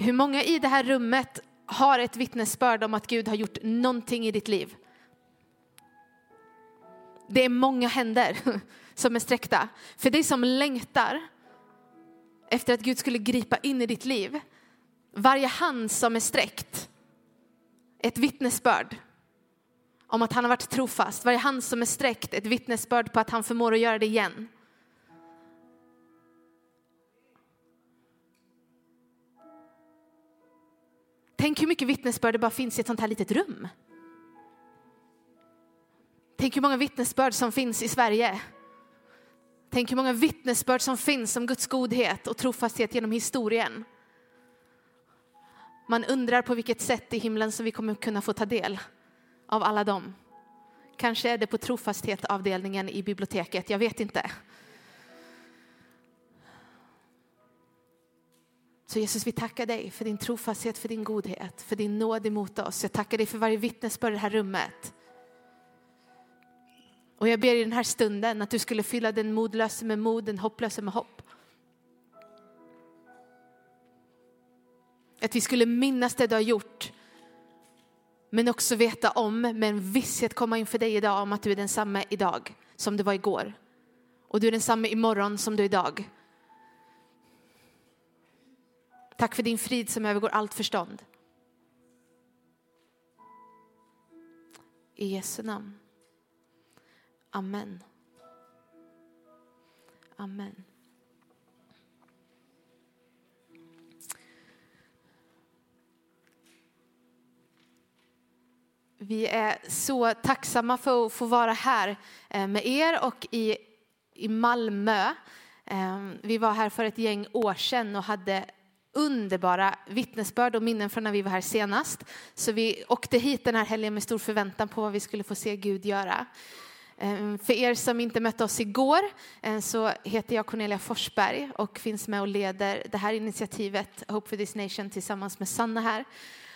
Hur många i det här rummet har ett vittnesbörd om att Gud har gjort någonting i ditt liv? Det är många händer som är sträckta. För dig som längtar efter att Gud skulle gripa in i ditt liv. Varje hand som är sträckt, ett vittnesbörd om att han har varit trofast. Varje hand som är sträckt, ett vittnesbörd på att han förmår att göra det igen. Tänk hur mycket vittnesbörd det bara finns i ett sånt här litet rum. Tänk hur många vittnesbörd som finns i Sverige. Tänk hur många vittnesbörd som finns om Guds godhet och trofasthet genom historien. Man undrar på vilket sätt i himlen som vi kommer kunna få ta del av alla dem. Kanske är det på trofasthetsavdelningen i biblioteket, jag vet inte. Så Jesus, vi tackar dig för din trofasthet, för din godhet, för din nåd emot oss. Jag tackar dig för varje vittnesbörd i det här rummet. Och jag ber i den här stunden att du skulle fylla den modlöse med mod, den hopplöse med hopp. Att vi skulle minnas det du har gjort, men också veta om, med en visshet komma inför dig idag om att du är densamma idag som du var igår. Och du är densamma imorgon som du är idag. Tack för din frid som övergår allt förstånd. I Jesu namn. Amen. Amen. Vi är så tacksamma för att få vara här eh, med er och i, i Malmö. Eh, vi var här för ett gäng år sedan och hade underbara vittnesbörd och minnen från när vi var här senast. Så vi åkte hit den här helgen med stor förväntan på vad vi skulle få se Gud göra. Eh, för er som inte mötte oss igår eh, så heter jag Cornelia Forsberg och finns med och leder det här initiativet Hope for this nation tillsammans med Sanna här.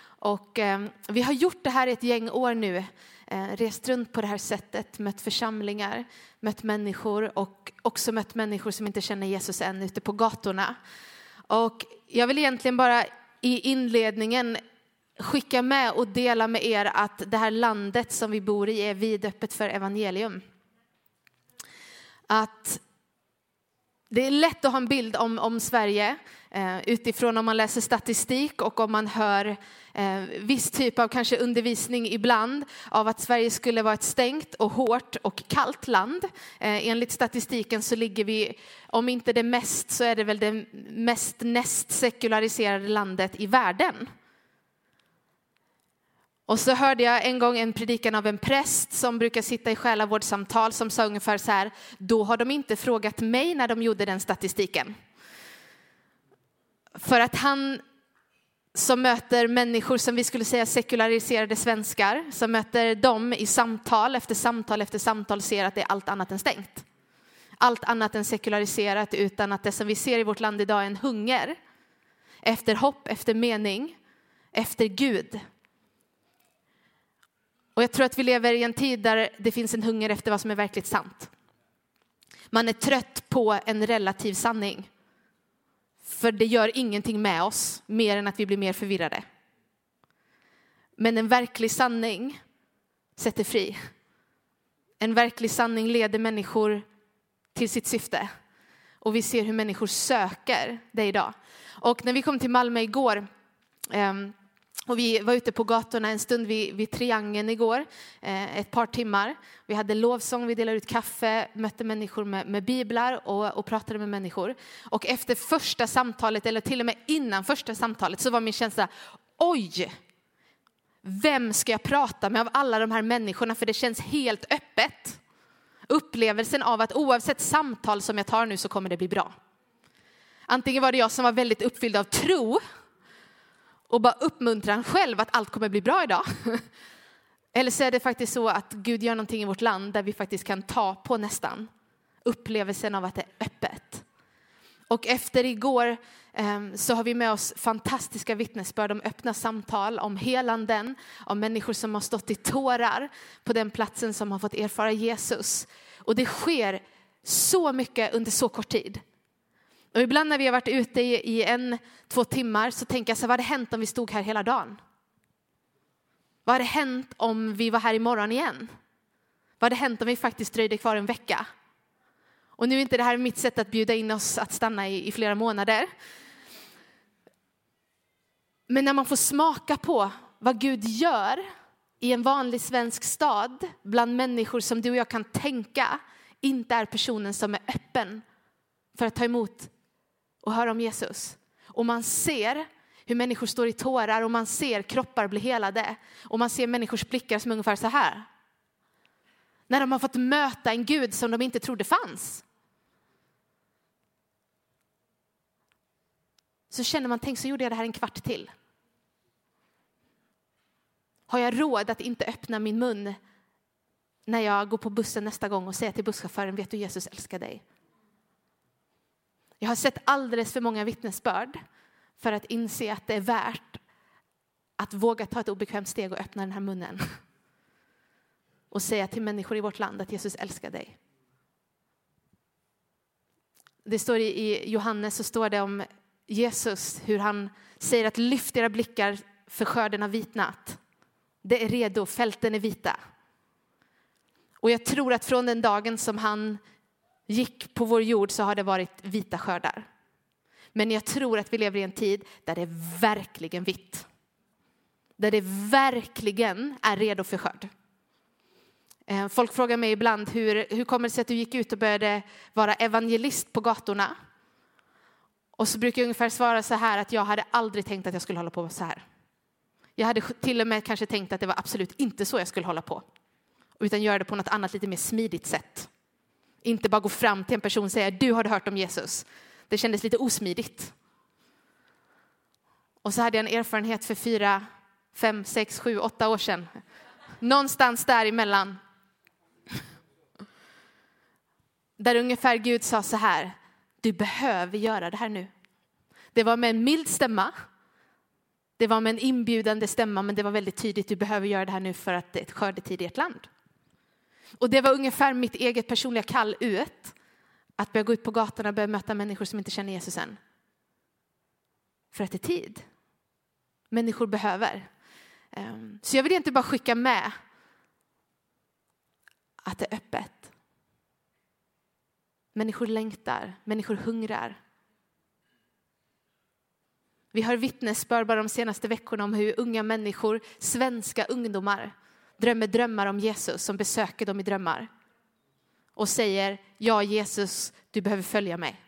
Och, eh, vi har gjort det här i ett gäng år nu, rest runt på det här sättet, mött församlingar, mött människor och också mött människor som inte känner Jesus än ute på gatorna. Och jag vill egentligen bara i inledningen skicka med och dela med er att det här landet som vi bor i är vidöppet för evangelium. Att det är lätt att ha en bild om, om Sverige eh, utifrån om man läser statistik och om man hör eh, viss typ av kanske undervisning ibland av att Sverige skulle vara ett stängt och hårt och kallt land. Eh, enligt statistiken så ligger vi, om inte det mest så är det väl det mest näst sekulariserade landet i världen. Och så hörde jag en gång en predikan av en präst som brukar sitta i själavårdssamtal som sa ungefär så här, då har de inte frågat mig när de gjorde den statistiken. För att han som möter människor som vi skulle säga sekulariserade svenskar, som möter dem i samtal efter samtal efter samtal ser att det är allt annat än stängt. Allt annat än sekulariserat utan att det som vi ser i vårt land idag är en hunger efter hopp, efter mening, efter Gud. Och jag tror att vi lever i en tid där det finns en hunger efter vad som är verkligt sant. Man är trött på en relativ sanning. För det gör ingenting med oss mer än att vi blir mer förvirrade. Men en verklig sanning sätter fri. En verklig sanning leder människor till sitt syfte. Och vi ser hur människor söker det idag. Och när vi kom till Malmö igår ehm, och vi var ute på gatorna en stund vid, vid Triangeln igår, eh, ett par timmar. Vi hade lovsång, vi delade ut kaffe, mötte människor med, med biblar och, och, pratade med människor. Och efter första samtalet, eller till och med innan första samtalet, så var min känsla, oj, vem ska jag prata med av alla de här människorna? För det känns helt öppet. Upplevelsen av att oavsett samtal som jag tar nu så kommer det bli bra. Antingen var det jag som var väldigt uppfylld av tro, och bara uppmuntrar en själv att allt kommer bli bra idag. Eller så är det faktiskt så att Gud gör någonting i vårt land där vi faktiskt kan ta på nästan upplevelsen av att det är öppet. Och efter igår ehm, så har vi med oss fantastiska vittnesbörd om öppna samtal, om helanden, om människor som har stått i tårar på den platsen som har fått erfara Jesus. Och det sker så mycket under så kort tid. Och ibland när vi har varit ute i, en, två timmar så tänker jag så här, vad hade hänt om vi stod här hela dagen? Vad hade hänt om vi var här imorgon igen? Vad hade hänt om vi faktiskt dröjde kvar en vecka? Och nu är inte det här mitt sätt att bjuda in oss att stanna i, i flera månader. Men när man får smaka på vad Gud gör i en vanlig svensk stad bland människor som du och jag kan tänka inte är personen som är öppen för att ta emot och hör om Jesus. Och man ser hur människor står i tårar och man ser kroppar bli helade och man ser människors blickar som ungefär så här. När de har fått möta en Gud som de inte trodde fanns. Så känner man, tänk så gjorde jag det här en kvart till. Har jag råd att inte öppna min mun när jag går på bussen nästa gång och säga till busschauffören, vet du Jesus älskar dig? Jag har sett alldeles för många vittnesbörd för att inse att det är värt att våga ta ett obekvämt steg och öppna den här munnen och säga till människor i vårt land att Jesus älskar dig. Det står i Johannes så står det om Jesus hur han säger att lyft era blickar för skörden har vitnat. Det är redo, fälten är vita. Och jag tror att från den dagen som han gick på vår jord så har det varit vita skördar. Men jag tror att vi lever i en tid där det är verkligen vitt. Där det verkligen är redo för skörd. Eh, folk frågar mig ibland hur, hur kommer det sig att du gick ut och började vara evangelist på gatorna? Och så brukar jag ungefär svara så här att jag hade aldrig tänkt att jag skulle hålla på så här. Jag hade till och med kanske tänkt att det var absolut inte så jag skulle hålla på. Utan göra det på något annat lite mer smidigt sätt. Inte bara gå fram till en person och säga du har hört om Jesus. Det kändes lite osmidigt. Och så hade jag en erfarenhet för fyra, fem, sex, sju, åtta år sedan. Någonstans däremellan. Där ungefär Gud sa så här, du behöver göra det här nu. Det var med en mild stämma. Det var med en inbjudande stämma, men det var väldigt tydligt, du behöver göra det här nu för att det är ett skördetid i ert land. Och det var ungefär mitt eget personliga kall ut. Att börja gå ut på gatorna och börja möta människor som inte känner Jesus än. För att det är tid. Människor behöver. Ehm, så jag vill inte bara skicka med att det är öppet. Människor längtar, människor hungrar. Vi har vittnesbörd bara de senaste veckorna om hur unga människor, svenska ungdomar, drömmer drömmar om Jesus som besöker dem i drömmar och säger ja Jesus, du behöver följa mig.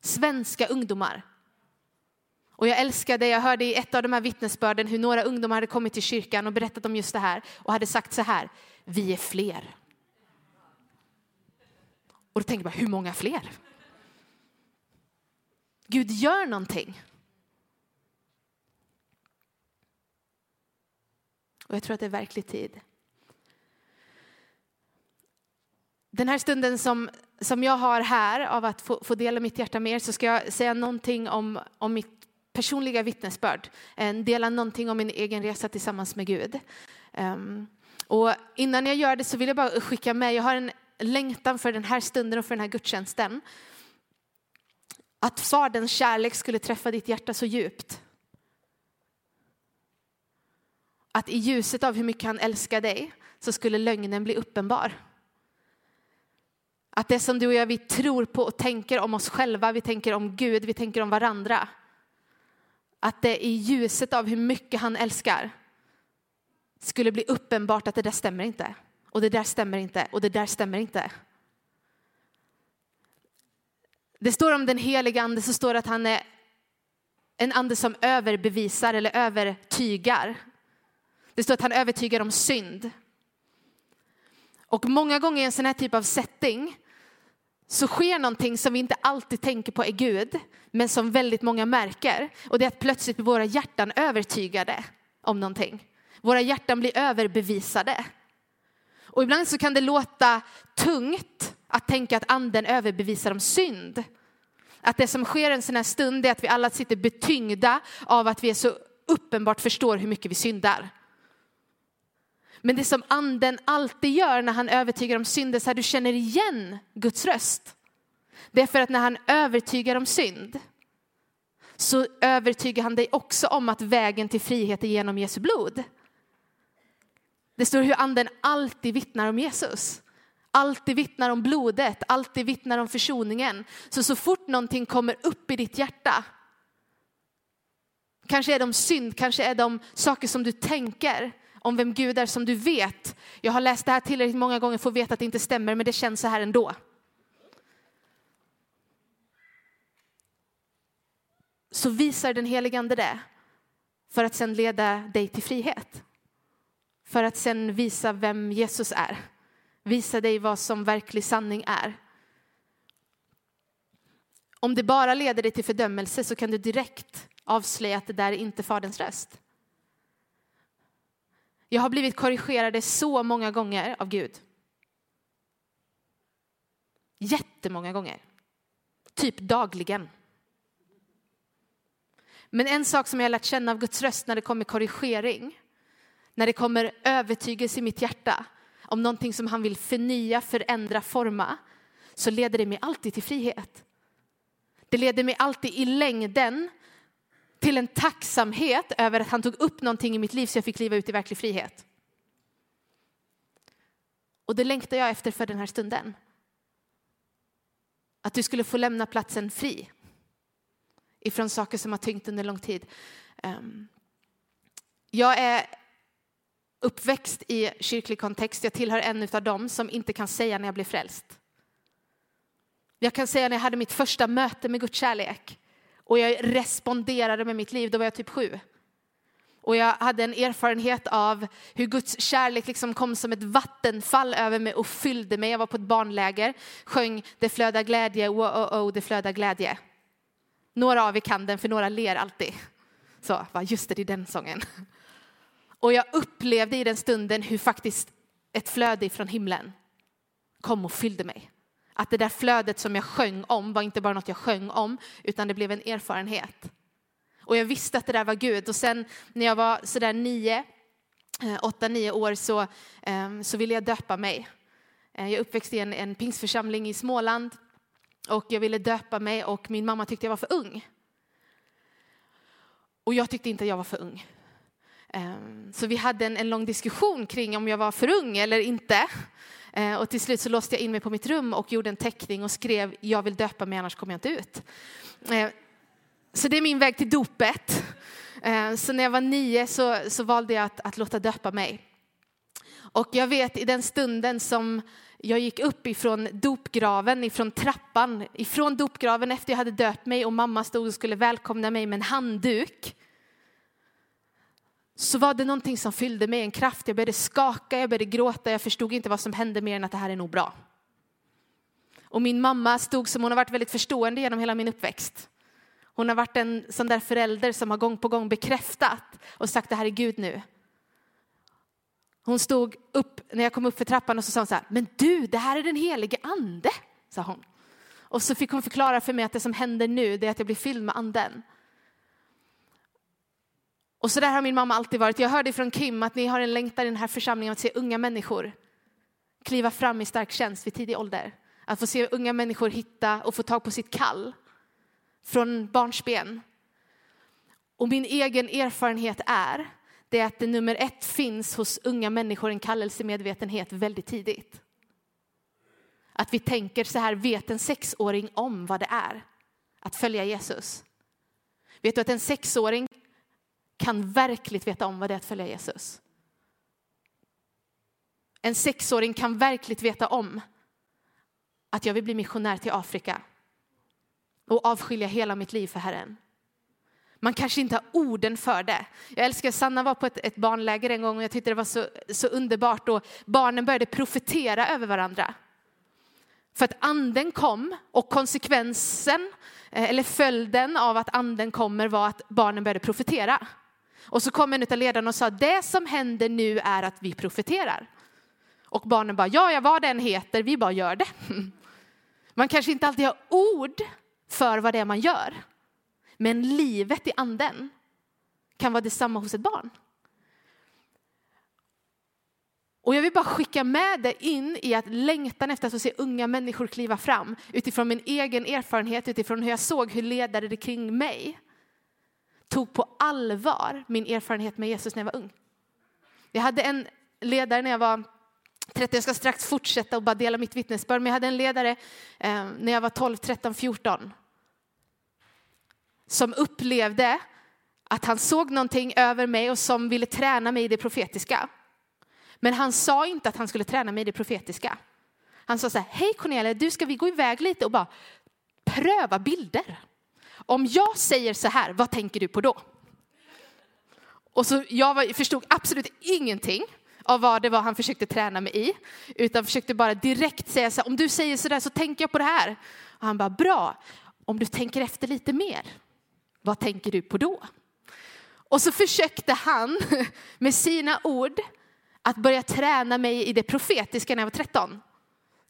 Svenska ungdomar. Och jag älskar det, jag hörde i ett av de här vittnesbörden hur några ungdomar hade kommit till kyrkan och berättat om just det här och hade sagt så här, vi är fler. Och då tänker man, hur många fler? Gud gör någonting. Och jag tror att det är verklig tid. Den här stunden som, som jag har här av att få, få dela mitt hjärta med er så ska jag säga någonting om, om mitt personliga vittnesbörd. Eh, dela någonting om min egen resa tillsammans med Gud. Um, och innan jag gör det så vill jag bara skicka med, jag har en längtan för den här stunden och för den här gudstjänsten. Att Faderns kärlek skulle träffa ditt hjärta så djupt att i ljuset av hur mycket han älskar dig så skulle lögnen bli uppenbar. Att det som du och jag vi tror på och tänker om oss själva, vi tänker om Gud, vi tänker om varandra. Att det i ljuset av hur mycket han älskar skulle bli uppenbart att det där stämmer inte. Och det där stämmer inte och det där stämmer inte. Det står om den heliga ande så står det att han är en ande som överbevisar eller övertygar. Det står att han övertygar om synd. Och många gånger i en sån här typ av setting så sker någonting som vi inte alltid tänker på är Gud, men som väldigt många märker. Och det är att plötsligt blir våra hjärtan övertygade om någonting. Våra hjärtan blir överbevisade. Och ibland så kan det låta tungt att tänka att anden överbevisar om synd. Att det som sker en sån här stund är att vi alla sitter betyngda av att vi så uppenbart förstår hur mycket vi syndar. Men det som anden alltid gör när han övertygar om synd är så här, du känner igen Guds röst. Det är för att när han övertygar om synd så övertygar han dig också om att vägen till frihet är genom Jesu blod. Det står hur anden alltid vittnar om Jesus. Alltid vittnar om blodet, alltid vittnar om försoningen. Så så fort någonting kommer upp i ditt hjärta, kanske är det om synd, kanske är det om saker som du tänker, om vem Gud är som du vet. Jag har läst det här tillräckligt många gånger för att veta att det inte stämmer, men det känns så här ändå. Så visar den helige ande det för att sen leda dig till frihet. För att sen visa vem Jesus är. Visa dig vad som verklig sanning är. Om det bara leder dig till fördömelse så kan du direkt avslöja att det där är inte Faderns röst. Jag har blivit korrigerade så många gånger av Gud. Jättemånga gånger. Typ dagligen. Men en sak som jag har lärt känna av Guds röst när det kommer korrigering, när det kommer övertygelse i mitt hjärta om någonting som han vill förnya, förändra, forma, så leder det mig alltid till frihet. Det leder mig alltid i längden till en tacksamhet över att han tog upp någonting i mitt liv så jag fick kliva ut i verklig frihet. Och det längtar jag efter för den här stunden. Att du skulle få lämna platsen fri ifrån saker som har tyngt under lång tid. Ehm, jag är uppväxt i kyrklig kontext. Jag tillhör en av dem som inte kan säga när jag blev frälst. Jag kan säga när jag hade mitt första möte med Guds kärlek och jag responderade med mitt liv, då var jag typ sju. Och jag hade en erfarenhet av hur Guds kärlek liksom kom som ett vattenfall över mig och fyllde mig. Jag var på ett barnläger, sjöng Det flödar glädje, oh, oh, oh, det flödar glädje. Några av er kan den, för några ler alltid. Så, bara, just det, det är den sången. Och jag upplevde i den stunden hur faktiskt ett flöde från himlen kom och fyllde mig. Att det där flödet som jag sjöng om var inte bara något jag sjöng om, utan det blev en erfarenhet. Och jag visste att det där var Gud. Och sen när jag var sådär nio, eh, åtta, nio år så, eh, så ville jag döpa mig. Eh, jag uppväxte i en, en pingsförsamling i Småland och jag ville döpa mig och min mamma tyckte jag var för ung. Och jag tyckte inte jag var för ung. Så vi hade en, en lång diskussion kring om jag var för ung eller inte. Eh, och till slut så låste jag in mig på mitt rum och gjorde en teckning och skrev jag vill döpa mig annars kommer jag inte ut. Eh, så det är min väg till dopet. Eh, så när jag var nio så, så valde jag att, att låta döpa mig. Och jag vet i den stunden som jag gick upp ifrån dopgraven, ifrån trappan, ifrån dopgraven efter jag hade döpt mig och mamma stod och skulle välkomna mig med en handduk. Så var det någonting som fyllde mig, en kraft. Jag började skaka, jag började gråta, jag förstod inte vad som hände mer än att det här är nog bra. Och min mamma stod som hon har varit väldigt förstående genom hela min uppväxt. Hon har varit en sån där förälder som har gång på gång bekräftat och sagt det här är Gud nu. Hon stod upp när jag kom upp för trappan och så sa hon så här, men du, det här är den helige ande, sa hon. Och så fick hon förklara för mig att det som händer nu, det är att jag blir fylld med anden. Och så där har min mamma alltid varit. Jag hörde från Kim att ni har en längtan i den här församlingen att se unga människor kliva fram i stark tjänst vid tidig ålder. Att få se unga människor hitta och få tag på sitt kall från barnsben. Och min egen erfarenhet är det att det nummer ett finns hos unga människor en kallelsemedvetenhet väldigt tidigt. Att vi tänker så här, vet en sexåring om vad det är att följa Jesus? Vet du att en sexåring kan verkligt veta om vad det är att följa Jesus? En sexåring kan verkligt veta om att jag vill bli missionär till Afrika och avskilja hela mitt liv för Herren. Man kanske inte har orden för det. Jag älskar Sanna var på ett, ett barnläger en gång och jag tyckte det var så, så underbart och barnen började profetera över varandra. För att anden kom och konsekvensen eh, eller följden av att anden kommer var att barnen började profetera. Och så kom en av ledarna och sa det som händer nu är att vi profeterar. Och barnen bara ja, ja vad den heter, vi bara gör det. Man kanske inte alltid har ord för vad det är man gör. Men livet i anden kan vara detsamma hos ett barn. Och jag vill bara skicka med det in i att längtan efter att få se unga människor kliva fram utifrån min egen erfarenhet, utifrån hur jag såg hur ledare kring mig tog på allvar min erfarenhet med Jesus när jag var ung. Jag hade en ledare när jag var 30, jag ska strax fortsätta och bara dela mitt vittnesbörd, men jag hade en ledare eh, när jag var 12, 13, 14 som upplevde att han såg någonting över mig och som ville träna mig i det profetiska. Men han sa inte att han skulle träna mig i det profetiska. Han sa så här, hej Cornelia, du ska vi gå iväg lite och bara pröva bilder. Om jag säger så här, vad tänker du på då? Och så jag förstod absolut ingenting av vad det var han försökte träna mig i, utan försökte bara direkt säga så här, om du säger så där så tänker jag på det här. Och han bara, bra, om du tänker efter lite mer, vad tänker du på då? Och så försökte han med sina ord att börja träna mig i det profetiska när jag var 13.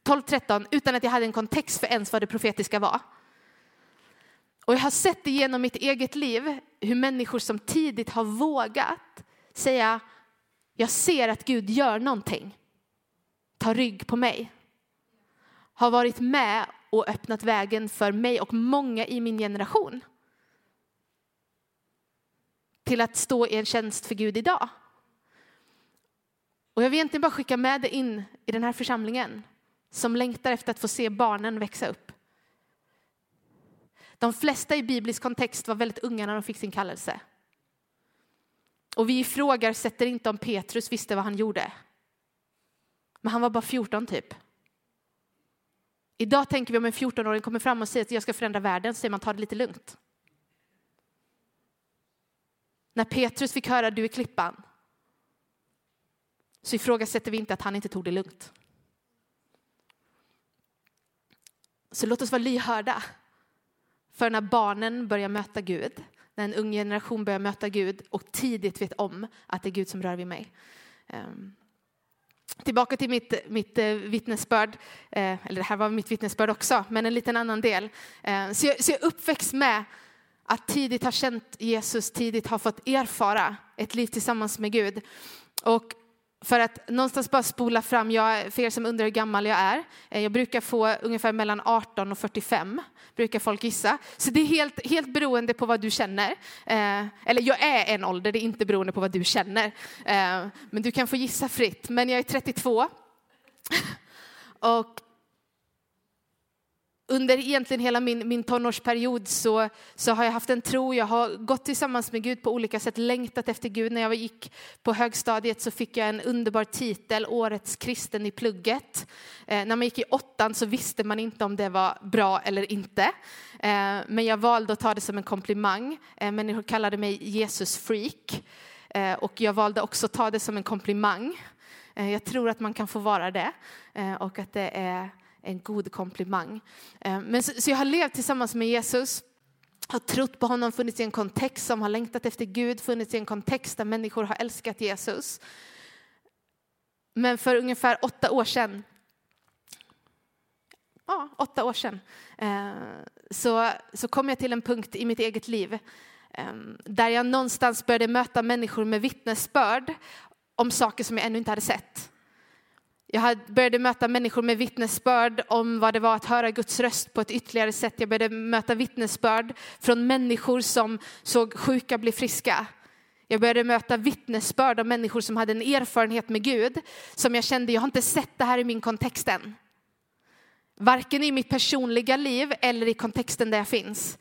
12-13 utan att jag hade en kontext för ens vad det profetiska var. Och jag har sett genom mitt eget liv hur människor som tidigt har vågat säga jag ser att Gud gör någonting. Ta rygg på mig. Har varit med och öppnat vägen för mig och många i min generation. Till att stå i en tjänst för Gud idag. Och jag vill egentligen bara skicka med det in i den här församlingen som längtar efter att få se barnen växa upp. De flesta i biblisk kontext var väldigt unga när de fick sin kallelse. Och vi ifrågasätter inte om Petrus visste vad han gjorde. Men han var bara 14 typ. Idag tänker vi om en 14-åring kommer fram och säger att jag ska förändra världen, så säger man ta det lite lugnt. När Petrus fick höra du är klippan så ifrågasätter vi inte att han inte tog det lugnt. Så låt oss vara lyhörda för när barnen börjar möta Gud, när en ung generation börjar möta Gud och tidigt vet om att det är Gud som rör vid mig. Ehm, tillbaka till mitt, mitt eh, vittnesbörd, eh, eller det här var mitt vittnesbörd också, men en liten annan del. Ehm, så, jag, så jag är uppväxt med att tidigt ha känt Jesus, tidigt ha fått erfara ett liv tillsammans med Gud. Och för att någonstans bara spola fram, jag, för er som undrar hur gammal jag är, eh, jag brukar få ungefär mellan 18 och 45, brukar folk gissa. Så det är helt, helt beroende på vad du känner. Eh, eller jag är en ålder, det är inte beroende på vad du känner. Eh, men du kan få gissa fritt. Men jag är 32. och under egentligen hela min, min tonårsperiod så, så har jag haft en tro, jag har gått tillsammans med Gud på olika sätt, längtat efter Gud. När jag gick på högstadiet så fick jag en underbar titel, Årets kristen i plugget. Eh, när man gick i åttan så visste man inte om det var bra eller inte. Eh, men jag valde att ta det som en komplimang. Eh, människor kallade mig Jesus-freak. Eh, och jag valde också att ta det som en komplimang. Eh, jag tror att man kan få vara det eh, och att det är en god komplimang. Eh, men så, så jag har levt tillsammans med Jesus, har trott på honom, funnits i en kontext som har längtat efter Gud, funnits i en kontext där människor har älskat Jesus. Men för ungefär åtta år sedan, ja, åtta år sedan, eh, så, så kom jag till en punkt i mitt eget liv eh, där jag någonstans började möta människor med vittnesbörd om saker som jag ännu inte hade sett. Jag började möta människor med vittnesbörd om vad det var att höra Guds röst på ett ytterligare sätt. Jag började möta vittnesbörd från människor som såg sjuka bli friska. Jag började möta vittnesbörd av människor som hade en erfarenhet med Gud som jag kände, jag har inte sett det här i min kontext än. Varken i mitt personliga liv eller i kontexten där jag finns.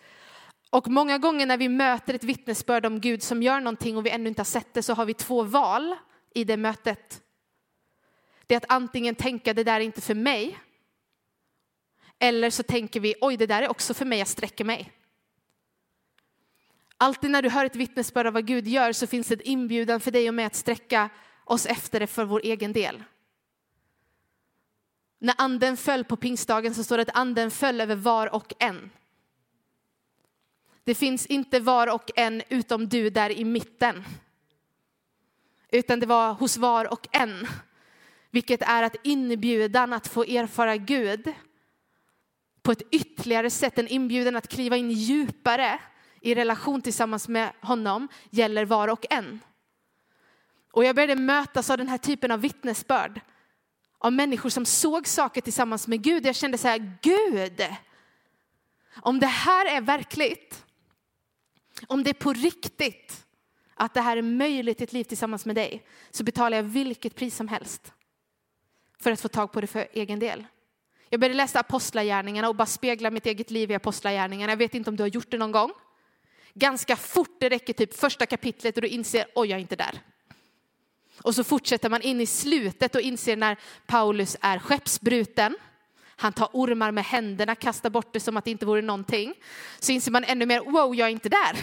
Och många gånger när vi möter ett vittnesbörd om Gud som gör någonting och vi ännu inte har sett det så har vi två val i det mötet det är att antingen tänka det där är inte för mig. Eller så tänker vi oj det där är också för mig, jag sträcker mig. Alltid när du hör ett vittnesbörd av vad Gud gör så finns det en inbjudan för dig och mig att sträcka oss efter det för vår egen del. När anden föll på pingstdagen så står det att anden föll över var och en. Det finns inte var och en utom du där i mitten. Utan det var hos var och en vilket är att inbjudan att få erfara Gud på ett ytterligare sätt, en inbjudan att kliva in djupare i relation tillsammans med honom, gäller var och en. Och jag började mötas av den här typen av vittnesbörd. Av människor som såg saker tillsammans med Gud. Jag kände så här, Gud, om det här är verkligt, om det är på riktigt, att det här är möjligt i ett liv tillsammans med dig, så betalar jag vilket pris som helst för att få tag på det för egen del. Jag började läsa apostlagärningarna och bara spegla mitt eget liv i apostlagärningarna. Jag vet inte om du har gjort det någon gång. Ganska fort, det räcker typ första kapitlet och du inser, oj jag är inte där. Och så fortsätter man in i slutet och inser när Paulus är skeppsbruten. Han tar ormar med händerna, kastar bort det som att det inte vore någonting. Så inser man ännu mer, wow, jag är inte där.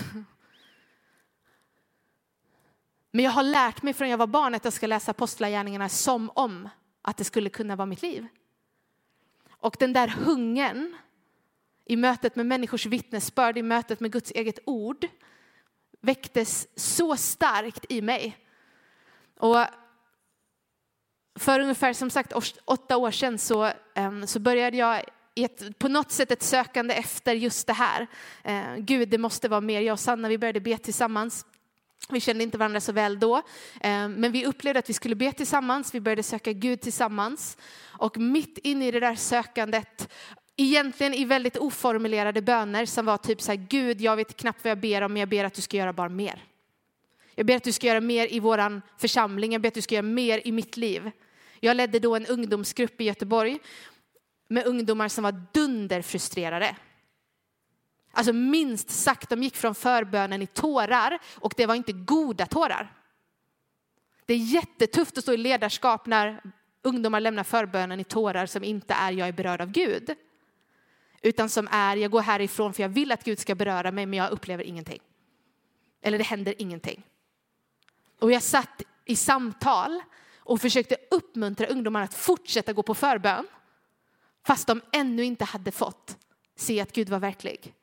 Men jag har lärt mig från jag var barn att jag ska läsa apostlagärningarna som om att det skulle kunna vara mitt liv. Och den där hungern i mötet med människors vittnesbörd, i mötet med Guds eget ord väcktes så starkt i mig. Och för ungefär som sagt åtta år sedan så, ehm, så började jag ett, på något sätt ett sökande efter just det här. Eh, Gud, det måste vara mer. Jag och Sanna vi började be tillsammans. Vi kände inte varandra så väl då, eh, men vi upplevde att vi skulle be tillsammans. Vi började söka Gud tillsammans. Och mitt inne i det där sökandet, egentligen i väldigt oformulerade böner som var typ så här, Gud, jag vet knappt vad jag ber om, men jag ber att du ska göra bara mer. Jag ber att du ska göra mer i vår församling, jag ber att du ska göra mer i mitt liv. Jag ledde då en ungdomsgrupp i Göteborg med ungdomar som var dunderfrustrerade. Alltså minst sagt, de gick från förbönen i tårar och det var inte goda tårar. Det är jättetufft att stå i ledarskap när ungdomar lämnar förbönen i tårar som inte är jag är berörd av Gud. Utan som är jag går härifrån för jag vill att Gud ska beröra mig men jag upplever ingenting. Eller det händer ingenting. Och jag satt i samtal och försökte uppmuntra ungdomarna att fortsätta gå på förbön fast de ännu inte hade fått se att Gud var verklig.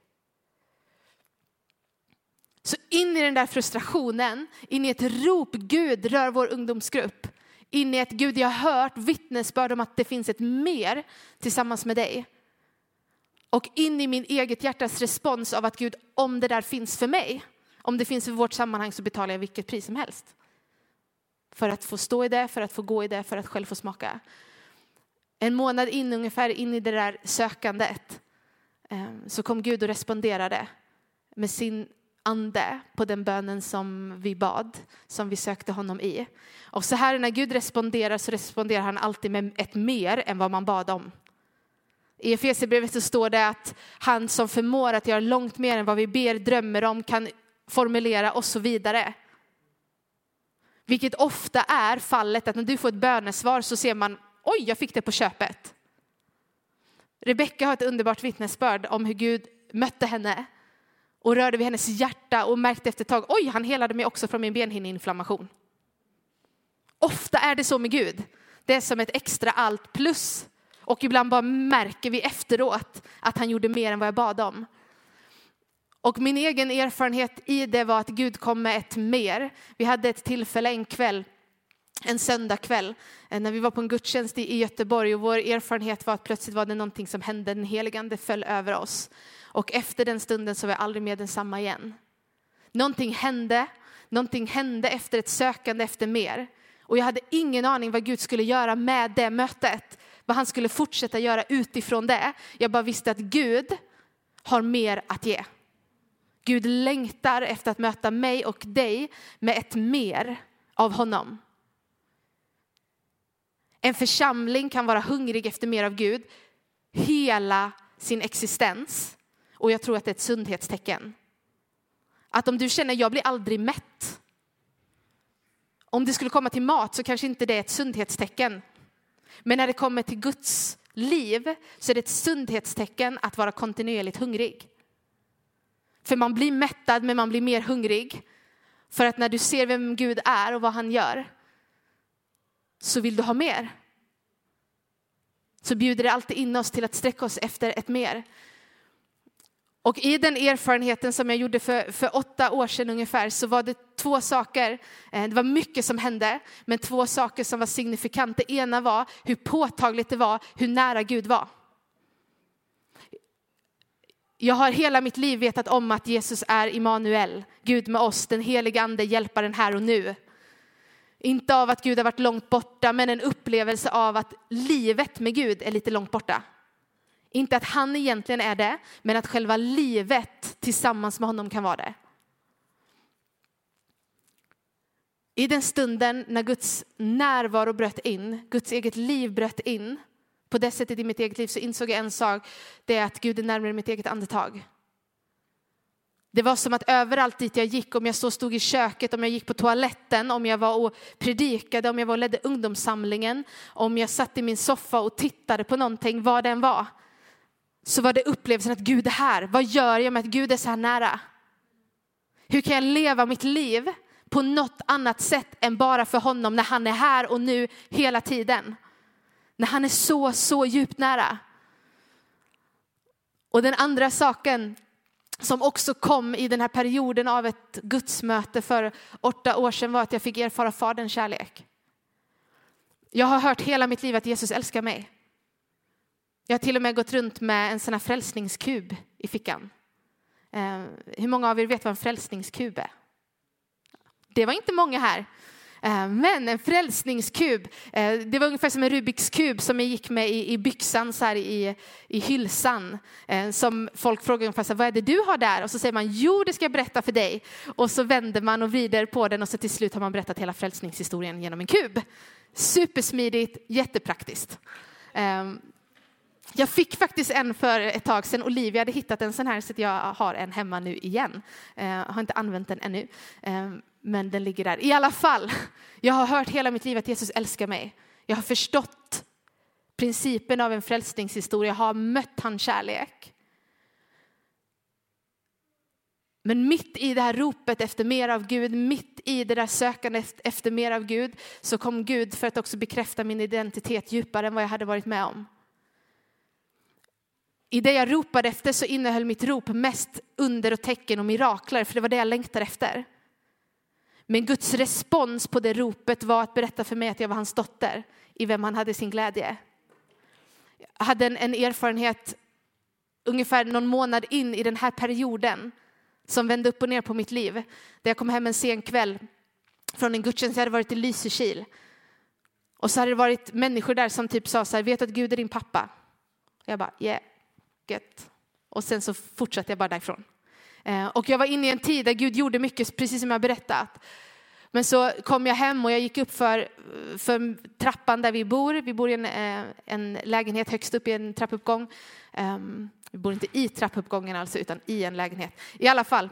Så in i den där frustrationen, in i ett rop, Gud rör vår ungdomsgrupp. In i ett Gud, jag har hört vittnesbörd om att det finns ett mer tillsammans med dig. Och in i min eget hjärtas respons av att Gud, om det där finns för mig, om det finns för vårt sammanhang så betalar jag vilket pris som helst. För att få stå i det, för att få gå i det, för att själv få smaka. En månad in ungefär in i det där sökandet eh, så kom Gud och responderade med sin ande på den bönen som vi bad, som vi sökte honom i. Och så här när Gud responderar så responderar han alltid med ett mer än vad man bad om. I Efesierbrevet så står det att han som förmår att göra långt mer än vad vi ber, drömmer om, kan formulera och så vidare. Vilket ofta är fallet att när du får ett bönesvar så ser man, oj, jag fick det på köpet. Rebecka har ett underbart vittnesbörd om hur Gud mötte henne och rörde vid hennes hjärta och märkte efter ett tag, oj, han helade mig också från min benhinneinflammation. Ofta är det så med Gud. Det är som ett extra allt plus. Och ibland bara märker vi efteråt att han gjorde mer än vad jag bad om. Och min egen erfarenhet i det var att Gud kom med ett mer. Vi hade ett tillfälle en kväll, en söndagkväll, eh, när vi var på en gudstjänst i Göteborg och vår erfarenhet var att plötsligt var det någonting som hände, den heligande föll över oss. Och efter den stunden så var jag aldrig mer densamma igen. Någonting hände, någonting hände efter ett sökande efter mer. Och jag hade ingen aning vad Gud skulle göra med det mötet, vad han skulle fortsätta göra utifrån det. Jag bara visste att Gud har mer att ge. Gud längtar efter att möta mig och dig med ett mer av honom. En församling kan vara hungrig efter mer av Gud hela sin existens. Och jag tror att det är ett sundhetstecken. Att om du känner jag blir aldrig mätt. Om det skulle komma till mat så kanske inte det är ett sundhetstecken. Men när det kommer till Guds liv så är det ett sundhetstecken att vara kontinuerligt hungrig. För man blir mättad men man blir mer hungrig. För att när du ser vem Gud är och vad han gör så vill du ha mer. Så bjuder det alltid in oss till att sträcka oss efter ett mer. Och i den erfarenheten som jag gjorde för, för åtta år sedan ungefär så var det två saker, eh, det var mycket som hände, men två saker som var signifikanta. Det ena var hur påtagligt det var hur nära Gud var. Jag har hela mitt liv vetat om att Jesus är Immanuel, Gud med oss, den helige ande, hjälparen här och nu. Inte av att Gud har varit långt borta, men en upplevelse av att livet med Gud är lite långt borta. Inte att han egentligen är det, men att själva livet tillsammans med honom kan vara det. I den stunden när Guds närvaro bröt in, Guds eget liv bröt in, på det sättet i mitt eget liv så insåg jag en sak, det är att Gud är närmare mitt eget andetag. Det var som att överallt dit jag gick, om jag så stod i köket, om jag gick på toaletten, om jag var och predikade, om jag var och ledde ungdomssamlingen, om jag satt i min soffa och tittade på någonting, vad den var, så var det upplevelsen att Gud är här. Vad gör jag med att Gud är så här nära? Hur kan jag leva mitt liv på något annat sätt än bara för honom när han är här och nu hela tiden? När han är så, så djupt nära. Och den andra saken som också kom i den här perioden av ett gudsmöte för åtta år sedan var att jag fick erfara Faderns kärlek. Jag har hört hela mitt liv att Jesus älskar mig. Jag har till och med gått runt med en sån här frälsningskub i fickan. Eh, hur många av er vet vad en frälsningskub är? Det var inte många här. Eh, men en frälsningskub, eh, det var ungefär som en Rubiks kub som jag gick med i, byxan så här i, i hylsan. Eh, som folk frågar ungefär så här, vad är det du har där? Och så säger man, jo det ska jag berätta för dig. Och så vänder man och vrider på den och så till slut har man berättat hela frälsningshistorien genom en kub. Supersmidigt, jättepraktiskt. Eh, jag fick faktiskt en för ett tag sedan. Olivia hade hittat en sån här så jag har en hemma nu igen. Jag har inte använt den ännu eh, men den ligger där. I alla fall, jag har hört hela mitt liv att Jesus älskar mig. Jag har förstått principen av en frälsningshistoria, jag har mött hans kärlek. Men mitt i det här ropet efter mer av Gud, mitt i det där sökandet efter mer av Gud, så kom Gud för att också bekräfta min identitet djupare än vad jag hade varit med om. I det jag ropade efter så innehöll mitt rop mest under och tecken och mirakler, för det var det jag längtade efter. Men Guds respons på det ropet var att berätta för mig att jag var hans dotter, i vem han hade sin glädje. Jag hade en, en erfarenhet ungefär någon månad in i den här perioden som vände upp och ner på mitt liv. Där jag kom hem en sen kväll från en gudstjänst, jag hade varit i Lysekil. Och så hade det varit människor där som typ sa så här, vet du att Gud är din pappa? Jag bara, yeah, gött. Och sen så fortsatte jag bara därifrån. Eh, och jag var inne i en tid där Gud gjorde mycket, precis som jag berättat. Men så kom jag hem och jag gick upp för, för trappan där vi bor. Vi bor i en, eh, en lägenhet högst upp i en trappuppgång. Ehm, vi bor inte i trappuppgången alltså, utan i en lägenhet. I alla fall.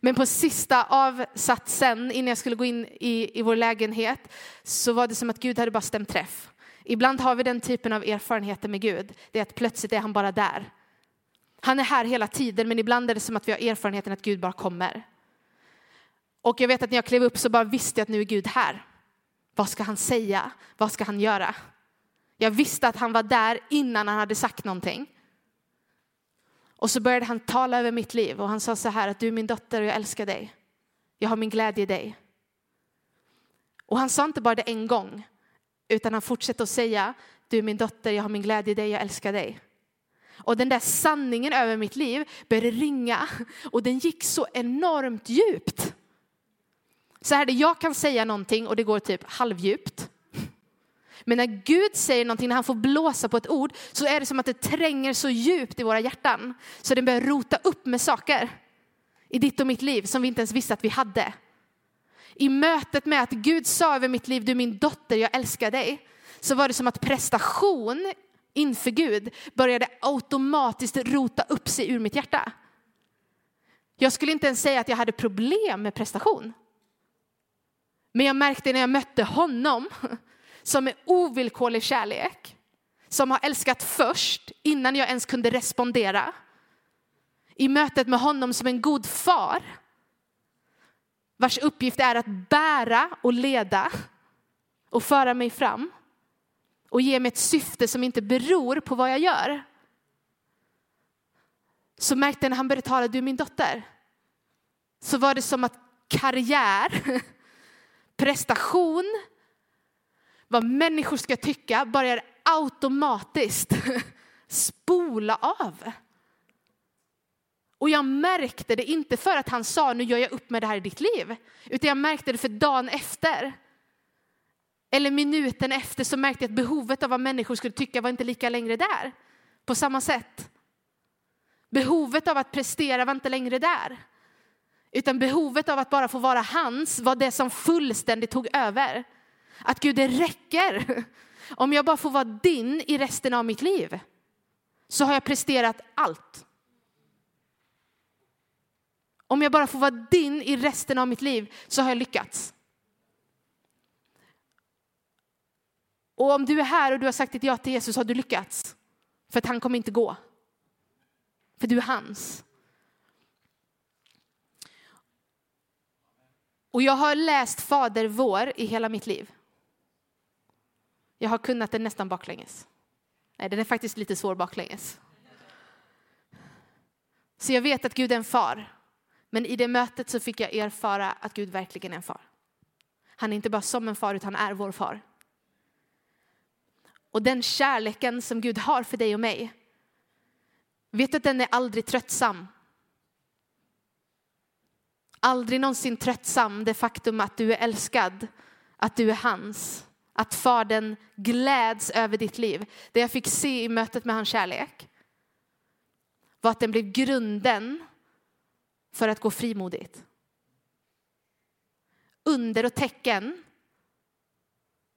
Men på sista avsatsen, innan jag skulle gå in i, i vår lägenhet, så var det som att Gud hade bara stämt träff. Ibland har vi den typen av erfarenheter med Gud. Det är att plötsligt är han bara där. Han är här hela tiden, men ibland är det som att vi har erfarenheten att Gud bara kommer. Och jag vet att när jag klev upp så bara visste jag att nu är Gud här. Vad ska han säga? Vad ska han göra? Jag visste att han var där innan han hade sagt någonting. Och så började han tala över mitt liv och han sa så här att du är min dotter och jag älskar dig. Jag har min glädje i dig. Och han sa inte bara det en gång, utan han fortsätter att säga du är min dotter, jag har min glädje i dig, jag älskar dig. Och den där sanningen över mitt liv började ringa och den gick så enormt djupt. Så här, jag kan säga någonting och det går typ halvdjupt. Men när Gud säger någonting, när han får blåsa på ett ord, så är det som att det tränger så djupt i våra hjärtan. Så det börjar rota upp med saker i ditt och mitt liv som vi inte ens visste att vi hade. I mötet med att Gud sa över mitt liv, du är min dotter, jag älskar dig, så var det som att prestation inför Gud började automatiskt rota upp sig ur mitt hjärta. Jag skulle inte ens säga att jag hade problem med prestation. Men jag märkte när jag mötte honom som är ovillkorlig kärlek, som har älskat först innan jag ens kunde respondera. I mötet med honom som en god far vars uppgift är att bära och leda och föra mig fram och ge mig ett syfte som inte beror på vad jag gör. Så märkte jag när han började tala, du är min dotter. Så var det som att karriär, prestation, vad människor ska tycka börjar automatiskt spola av. Och jag märkte det inte för att han sa nu gör jag upp med det här i ditt liv, utan jag märkte det för dagen efter Eller minuten efter så märkte jag att behovet av vad människor skulle tycka var inte lika längre där. På samma sätt. Behovet av att prestera var inte längre där. Utan behovet av att bara få vara hans var det som fullständigt tog över. Att Gud, det räcker. Om jag bara får vara din i resten av mitt liv så har jag presterat allt. Om jag bara får vara din i resten av mitt liv så har jag lyckats. Och om du är här och du har sagt ett ja till Jesus har du lyckats. För att han kommer inte gå. För du är hans. Och jag har läst Fader vår i hela mitt liv. Jag har kunnat den nästan baklänges. Nej, den är faktiskt lite svår baklänges. Så jag vet att Gud är en far. Men i det mötet så fick jag erfara att Gud verkligen är en far. Han är inte bara som en far, utan han är vår far. Och den kärleken som Gud har för dig och mig, vet du att den är aldrig tröttsam? Aldrig någonsin tröttsam, det faktum att du är älskad, att du är hans. Att Fadern gläds över ditt liv. Det jag fick se i mötet med hans kärlek var att den blev grunden för att gå frimodigt. Under och tecken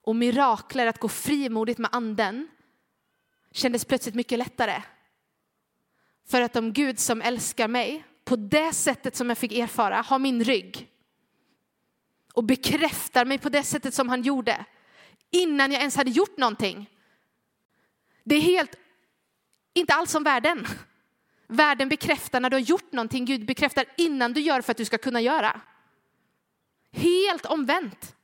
och mirakler att gå frimodigt med anden kändes plötsligt mycket lättare. För att om Gud som älskar mig på det sättet som jag fick erfara har min rygg och bekräftar mig på det sättet som han gjorde innan jag ens hade gjort någonting. Det är helt, inte alls som världen. Världen bekräftar när du har gjort någonting, Gud bekräftar innan du gör för att du ska kunna göra. Helt omvänt.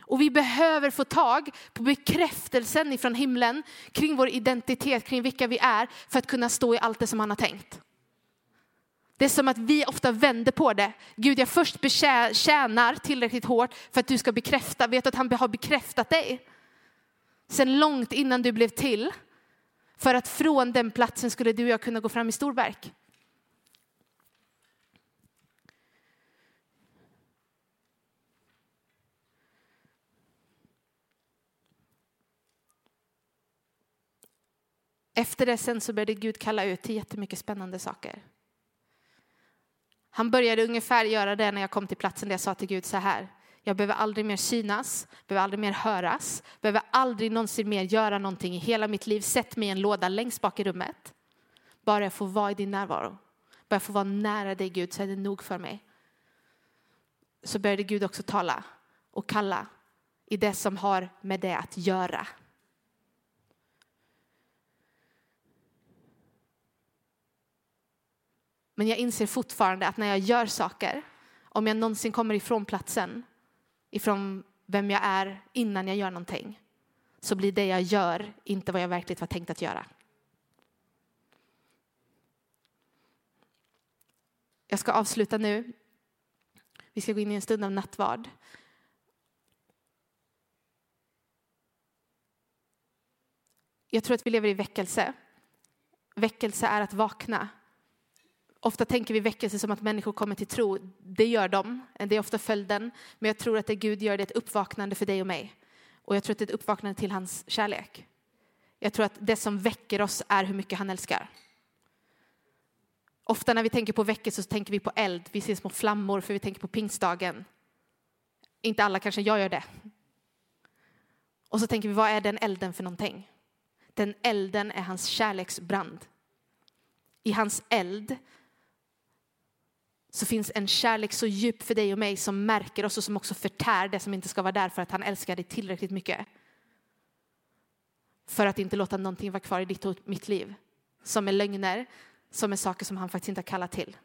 Och vi behöver få tag på bekräftelsen ifrån himlen kring vår identitet, kring vilka vi är, för att kunna stå i allt det som han har tänkt. Det är som att vi ofta vänder på det. Gud, jag först tjänar tillräckligt hårt för att du ska bekräfta, vet att han har bekräftat dig. Sen långt innan du blev till. För att från den platsen skulle du och jag kunna gå fram i storverk. Efter det sen så började Gud kalla ut till jättemycket spännande saker. Han började ungefär göra det när jag kom till platsen där jag sa till Gud så här. Jag behöver aldrig mer synas, behöver aldrig mer höras, behöver aldrig någonsin mer göra någonting i hela mitt liv. Sätt mig i en låda längst bak i rummet. Bara jag får vara i din närvaro. Bara jag får vara nära dig Gud så är det nog för mig. Så började Gud också tala och kalla i det som har med det att göra. Men jag inser fortfarande att när jag gör saker, om jag någonsin kommer ifrån platsen, ifrån vem jag är innan jag gör någonting, så blir det jag gör inte vad jag verkligen var tänkt att göra. Jag ska avsluta nu. Vi ska gå in i en stund av nattvard. Jag tror att vi lever i väckelse. Väckelse är att vakna Ofta tänker vi väckelse som att människor kommer till tro. Det gör de, det är ofta följden. Men jag tror att det Gud gör det är ett uppvaknande för dig och mig. Och jag tror att det är ett uppvaknande till hans kärlek. Jag tror att det som väcker oss är hur mycket han älskar. Ofta när vi tänker på väckelse så tänker vi på eld, vi ser små flammor för vi tänker på pingstdagen. Inte alla kanske, jag gör det. Och så tänker vi, vad är den elden för någonting? Den elden är hans kärleksbrand. I hans eld så finns en kärlek så djup för dig och mig som märker oss och som också förtär det som inte ska vara där för att han älskar dig tillräckligt mycket. För att inte låta någonting vara kvar i ditt och mitt liv som är lögner, som är saker som han faktiskt inte har kallat till.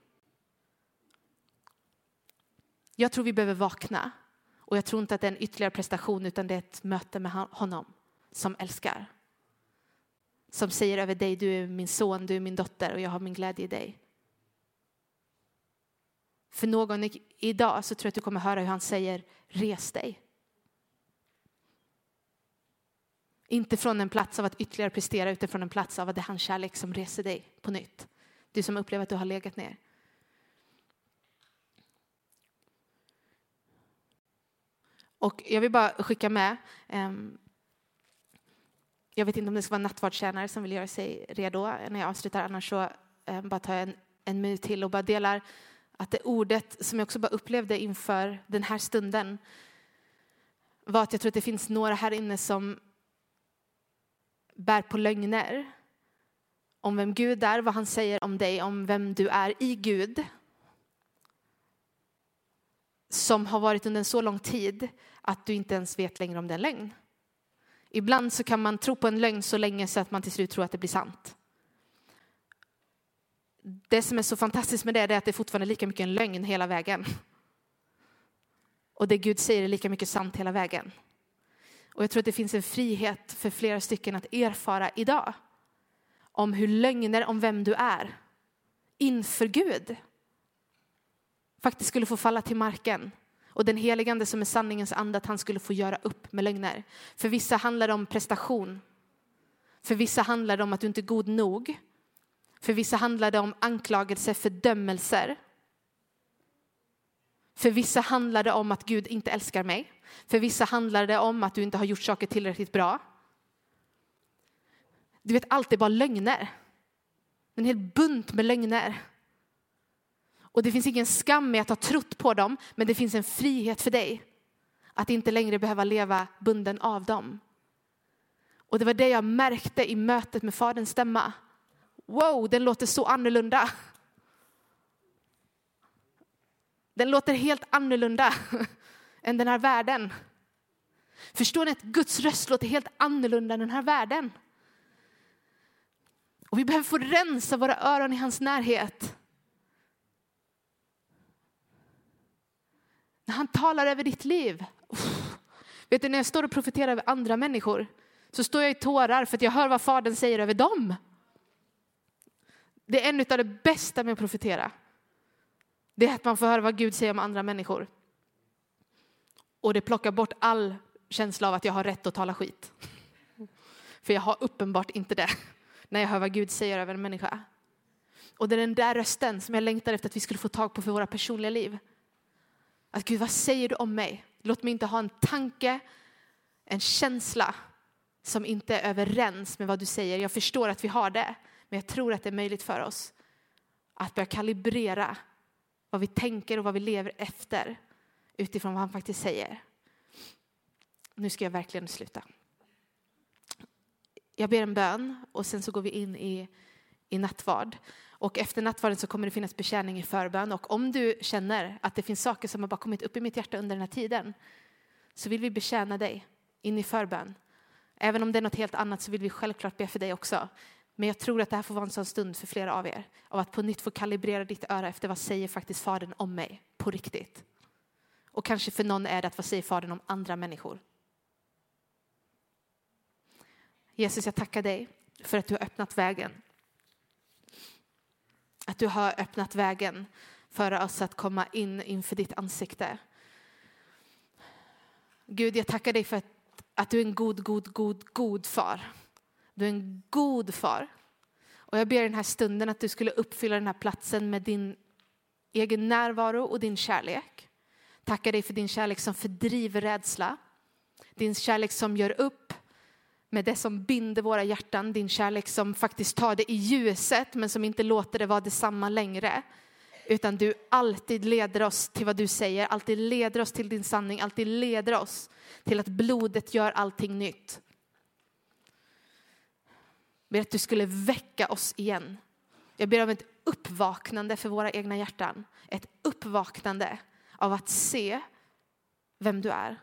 Jag tror vi behöver vakna och jag tror inte att det är en ytterligare prestation utan det är ett möte med honom som älskar. Som säger över dig, du är min son, du är min dotter och jag har min glädje i dig. För någon idag så tror jag att du kommer höra hur han säger res dig. Inte från en plats av att ytterligare prestera utan från en plats av att det är hans kärlek som reser dig på nytt. Du som upplever att du har legat ner. Och jag vill bara skicka med, um, jag vet inte om det ska vara nattvardstjänare som vill göra sig redo när jag avslutar, annars så um, bara tar jag en, en minut till och bara delar att det ordet som jag också bara upplevde inför den här stunden var att jag tror att det finns några här inne som bär på lögner om vem Gud är, vad han säger om dig, om vem du är i Gud som har varit under en så lång tid att du inte ens vet längre om det är en lögn. Ibland så kan man tro på en lögn så länge så att man till slut tror att det blir sant. Det som är så fantastiskt med det är att det är fortfarande lika mycket en lögn hela vägen. Och det Gud säger är lika mycket sant hela vägen. Och jag tror att det finns en frihet för flera stycken att erfara idag om hur lögner om vem du är inför Gud faktiskt skulle få falla till marken. Och den heligande som är sanningens ande, att han skulle få göra upp med lögner. För vissa handlar det om prestation. För vissa handlar det om att du inte är god nog. För vissa handlar det om anklagelse, fördömelser. För vissa handlar det om att Gud inte älskar mig. För vissa handlar det om att du inte har gjort saker tillräckligt bra. Du vet, allt är bara lögner. En hel bunt med lögner. Och det finns ingen skam med att ha trott på dem, men det finns en frihet för dig att inte längre behöva leva bunden av dem. Och det var det jag märkte i mötet med Faderns stämma. Wow, den låter så annorlunda. Den låter helt annorlunda än den här världen. Förstår ni att Guds röst låter helt annorlunda än den här världen? Och vi behöver få rensa våra öron i hans närhet. När han talar över ditt liv. Uff. Vet du, när jag står och profeterar över andra människor så står jag i tårar för att jag hör vad Fadern säger över dem. Det är en av det bästa med att profetera. Det är att man får höra vad Gud säger om andra människor. Och det plockar bort all känsla av att jag har rätt att tala skit. För jag har uppenbart inte det när jag hör vad Gud säger över en människa. Och det är den där rösten som jag längtar efter att vi skulle få tag på för våra personliga liv. Att Gud, vad säger du om mig? Låt mig inte ha en tanke, en känsla som inte är överens med vad du säger. Jag förstår att vi har det, men jag tror att det är möjligt för oss att börja kalibrera vad vi tänker och vad vi lever efter utifrån vad han faktiskt säger. Nu ska jag verkligen sluta. Jag ber en bön och sen så går vi in i, i nattvard. Och efter nattvarden så kommer det finnas betjäning i förbön. Och om du känner att det finns saker som har bara kommit upp i mitt hjärta under den här tiden så vill vi betjäna dig in i förbön. Även om det är något helt annat så vill vi självklart be för dig också. Men jag tror att det här får vara en sån stund för flera av er av att på nytt få kalibrera ditt öra efter vad säger faktiskt Fadern om mig på riktigt. Och kanske för någon är det att vad säger Fadern om andra människor. Jesus, jag tackar dig för att du har öppnat vägen. Att du har öppnat vägen för oss att komma in inför ditt ansikte. Gud, jag tackar dig för att, att du är en god, god, god, god far. Du är en god far. Och jag ber den här stunden att du skulle uppfylla den här platsen med din egen närvaro och din kärlek. Tackar dig för din kärlek som fördriver rädsla. Din kärlek som gör upp med det som binder våra hjärtan, din kärlek som faktiskt tar det i ljuset men som inte låter det vara detsamma längre. Utan du alltid leder oss till vad du säger, alltid leder oss till din sanning, alltid leder oss till att blodet gör allting nytt. Jag ber att du skulle väcka oss igen. Jag ber om ett uppvaknande för våra egna hjärtan. Ett uppvaknande av att se vem du är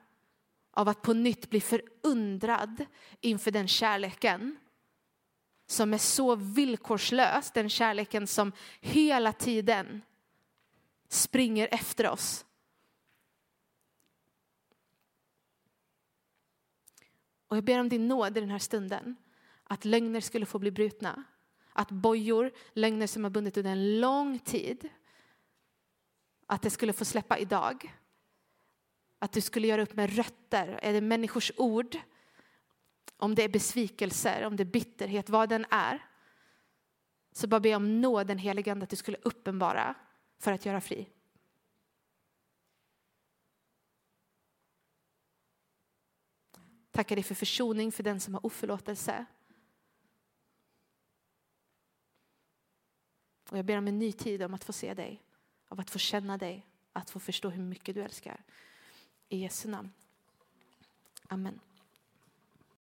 av att på nytt bli förundrad inför den kärleken som är så villkorslös, den kärleken som hela tiden springer efter oss. Och jag ber om din nåd i den här stunden, att lögner skulle få bli brutna. Att bojor, lögner som har bundit under en lång tid, att det skulle få släppa idag. Att du skulle göra upp med rötter, är det människors ord, om det är besvikelser, om det är bitterhet, vad den är. Så bara be om nåden helige att du skulle uppenbara för att göra fri. Tackar dig för försoning för den som har oförlåtelse. Och jag ber om en ny tid om att få se dig, av att få känna dig, att få förstå hur mycket du älskar. I Jesu namn. Amen.